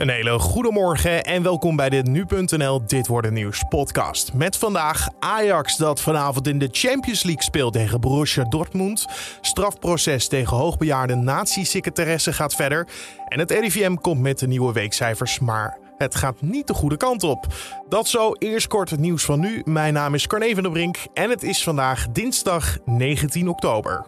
Een hele goede morgen en welkom bij de Nu.nl Dit Wordt Het Nieuws podcast. Met vandaag Ajax dat vanavond in de Champions League speelt tegen Borussia Dortmund. Strafproces tegen hoogbejaarde nazi-secretaresse gaat verder. En het RIVM komt met de nieuwe weekcijfers, maar het gaat niet de goede kant op. Dat zo, eerst kort het nieuws van nu. Mijn naam is Carne van der Brink en het is vandaag dinsdag 19 oktober.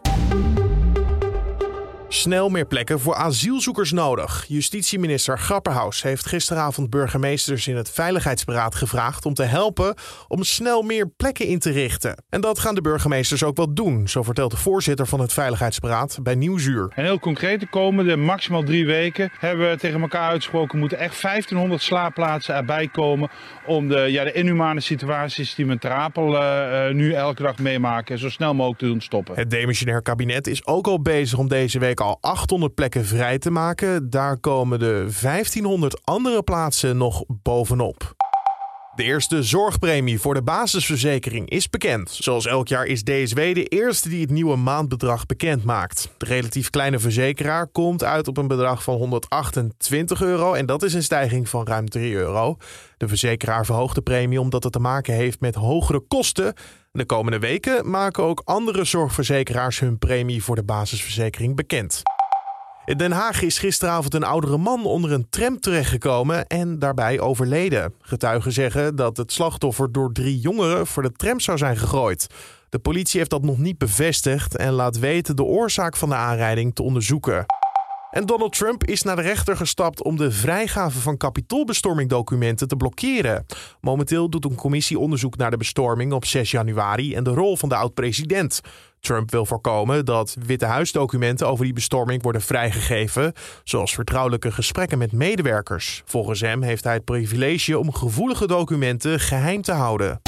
Snel meer plekken voor asielzoekers nodig. Justitieminister Grapperhaus heeft gisteravond burgemeesters in het Veiligheidsberaad gevraagd om te helpen om snel meer plekken in te richten. En dat gaan de burgemeesters ook wel doen, zo vertelt de voorzitter van het Veiligheidsberaad bij Nieuwsuur. En heel concreet, de komende maximaal drie weken hebben we tegen elkaar uitgesproken, moeten echt 1500 slaapplaatsen erbij komen om de, ja, de inhumane situaties die we in Trapel uh, nu elke dag meemaken zo snel mogelijk te doen stoppen. Het demissionair kabinet is ook al bezig om deze week al 800 plekken vrij te maken. Daar komen de 1500 andere plaatsen nog bovenop. De eerste zorgpremie voor de basisverzekering is bekend. Zoals elk jaar is DSW de eerste die het nieuwe maandbedrag bekend maakt. De relatief kleine verzekeraar komt uit op een bedrag van 128 euro en dat is een stijging van ruim 3 euro. De verzekeraar verhoogt de premie omdat het te maken heeft met hogere kosten. De komende weken maken ook andere zorgverzekeraars hun premie voor de basisverzekering bekend. In Den Haag is gisteravond een oudere man onder een tram terechtgekomen en daarbij overleden. Getuigen zeggen dat het slachtoffer door drie jongeren voor de tram zou zijn gegooid. De politie heeft dat nog niet bevestigd en laat weten de oorzaak van de aanrijding te onderzoeken. En Donald Trump is naar de rechter gestapt om de vrijgave van kapitoolbestormingdocumenten te blokkeren. Momenteel doet een commissie onderzoek naar de bestorming op 6 januari en de rol van de oud-president. Trump wil voorkomen dat Witte Huisdocumenten over die bestorming worden vrijgegeven, zoals vertrouwelijke gesprekken met medewerkers. Volgens hem heeft hij het privilege om gevoelige documenten geheim te houden.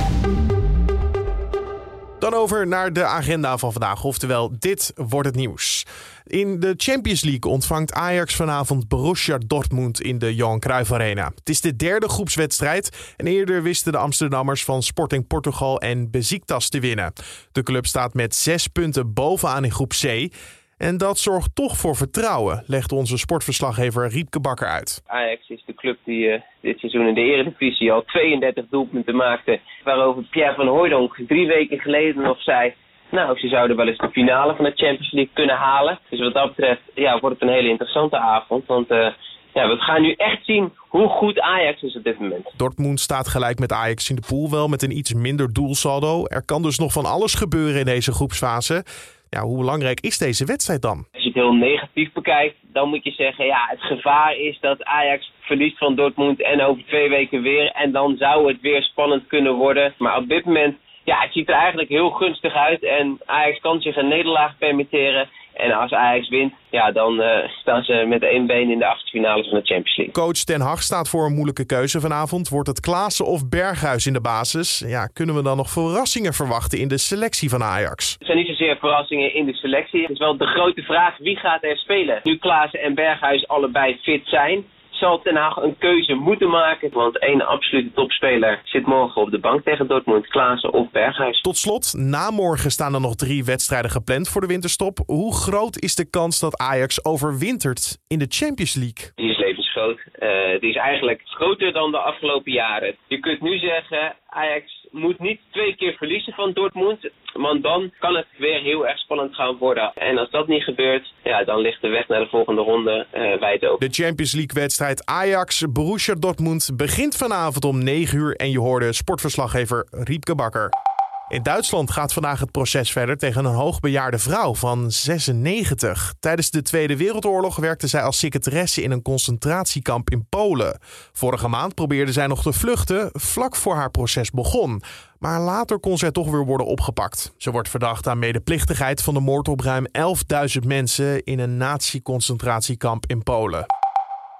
Dan over naar de agenda van vandaag, oftewel dit wordt het nieuws. In de Champions League ontvangt Ajax vanavond Borussia Dortmund in de Johan Cruijff Arena. Het is de derde groepswedstrijd en eerder wisten de Amsterdammers van Sporting Portugal en Besiktas te winnen. De club staat met zes punten bovenaan in groep C. En dat zorgt toch voor vertrouwen, legt onze sportverslaggever Riepke Bakker uit. Ajax is de club die uh, dit seizoen in de Eredivisie al 32 doelpunten maakte. Waarover Pierre van Hooydonk drie weken geleden nog zei... Nou, ze zouden wel eens de finale van de Champions League kunnen halen. Dus wat dat betreft ja, wordt het een hele interessante avond. Want uh, ja, we gaan nu echt zien hoe goed Ajax is op dit moment. Dortmund staat gelijk met Ajax in de pool wel met een iets minder doelsaldo. Er kan dus nog van alles gebeuren in deze groepsfase. Ja, hoe belangrijk is deze wedstrijd dan? Als je het heel negatief bekijkt, dan moet je zeggen... ja, het gevaar is dat Ajax verliest van Dortmund en over twee weken weer. En dan zou het weer spannend kunnen worden. Maar op dit moment ja, het ziet er eigenlijk heel gunstig uit. En Ajax kan zich een nederlaag permitteren. En als Ajax wint, ja, dan uh, staan ze met één been in de achtfinales van de Champions League. Coach Ten Hag staat voor een moeilijke keuze vanavond. Wordt het Klaassen of Berghuis in de basis? Ja, kunnen we dan nog verrassingen verwachten in de selectie van Ajax? Er zijn niet zozeer verrassingen in de selectie. Het is wel de grote vraag, wie gaat er spelen? Nu Klaassen en Berghuis allebei fit zijn zal Ten Haag een keuze moeten maken. Want één absolute topspeler zit morgen op de bank tegen Dortmund, Klaassen of Berghuis. Tot slot, na morgen staan er nog drie wedstrijden gepland voor de winterstop. Hoe groot is de kans dat Ajax overwintert in de Champions League? Uh, die is eigenlijk groter dan de afgelopen jaren. Je kunt nu zeggen, Ajax moet niet twee keer verliezen van Dortmund. Want dan kan het weer heel erg spannend gaan worden. En als dat niet gebeurt, ja, dan ligt de weg naar de volgende ronde uh, wijd open. De Champions League wedstrijd Ajax-Borussia Dortmund begint vanavond om 9 uur. En je hoorde sportverslaggever Riepke Bakker. In Duitsland gaat vandaag het proces verder tegen een hoogbejaarde vrouw van 96. Tijdens de Tweede Wereldoorlog werkte zij als secretaresse in een concentratiekamp in Polen. Vorige maand probeerde zij nog te vluchten vlak voor haar proces begon. Maar later kon zij toch weer worden opgepakt. Ze wordt verdacht aan medeplichtigheid van de moord op ruim 11.000 mensen in een nazi-concentratiekamp in Polen.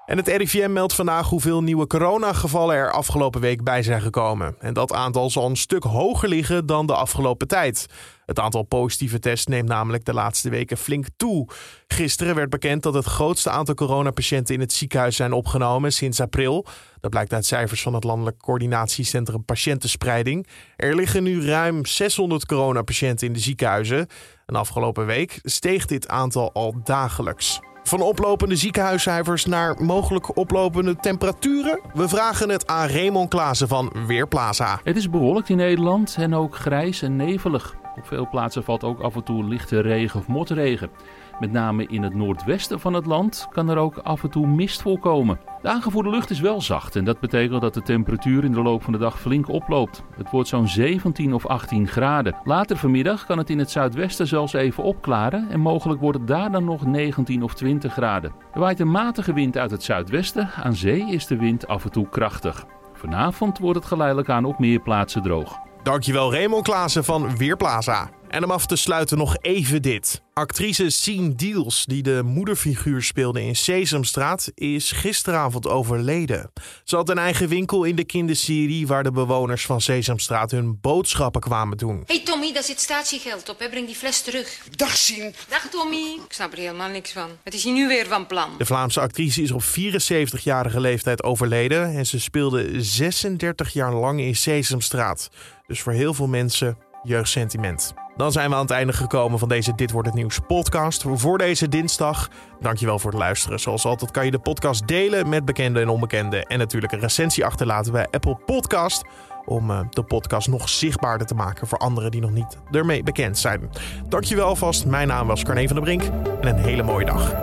En het RIVM meldt vandaag hoeveel nieuwe coronagevallen er afgelopen week bij zijn gekomen. En dat aantal zal een stuk hoger liggen dan de afgelopen tijd. Het aantal positieve tests neemt namelijk de laatste weken flink toe. Gisteren werd bekend dat het grootste aantal coronapatiënten in het ziekenhuis zijn opgenomen sinds april. Dat blijkt uit cijfers van het Landelijk Coördinatiecentrum Patiëntenspreiding. Er liggen nu ruim 600 coronapatiënten in de ziekenhuizen. En afgelopen week steeg dit aantal al dagelijks. Van oplopende ziekenhuiscijfers naar mogelijk oplopende temperaturen? We vragen het aan Raymond Klaassen van Weerplaza. Het is bewolkt in Nederland en ook grijs en nevelig. Op veel plaatsen valt ook af en toe lichte regen of motregen. Met name in het noordwesten van het land kan er ook af en toe mist voorkomen. De aangevoerde lucht is wel zacht en dat betekent dat de temperatuur in de loop van de dag flink oploopt. Het wordt zo'n 17 of 18 graden. Later vanmiddag kan het in het zuidwesten zelfs even opklaren en mogelijk wordt het daar dan nog 19 of 20 graden. Er waait een matige wind uit het zuidwesten. Aan zee is de wind af en toe krachtig. Vanavond wordt het geleidelijk aan op meer plaatsen droog. Dankjewel Raymond Klaassen van Weerplaza. En om af te sluiten nog even dit. Actrice Sien Diels, die de moederfiguur speelde in Sesamstraat, is gisteravond overleden. Ze had een eigen winkel in de kinderserie waar de bewoners van Sesamstraat hun boodschappen kwamen doen. hey Tommy, daar zit statiegeld op. Hè? Breng die fles terug. Dag Sien. Dag Tommy. Ik snap er helemaal niks van. Wat is hij nu weer van plan? De Vlaamse actrice is op 74-jarige leeftijd overleden en ze speelde 36 jaar lang in Sesamstraat. Dus voor heel veel mensen jeugdsentiment. Dan zijn we aan het einde gekomen van deze Dit Wordt Het Nieuws podcast voor deze dinsdag. Dankjewel voor het luisteren. Zoals altijd kan je de podcast delen met bekenden en onbekenden. En natuurlijk een recensie achterlaten bij Apple Podcast. Om eh, de podcast nog zichtbaarder te maken voor anderen die nog niet ermee bekend zijn. Dankjewel alvast. Mijn naam was Carne van der Brink. En een hele mooie dag.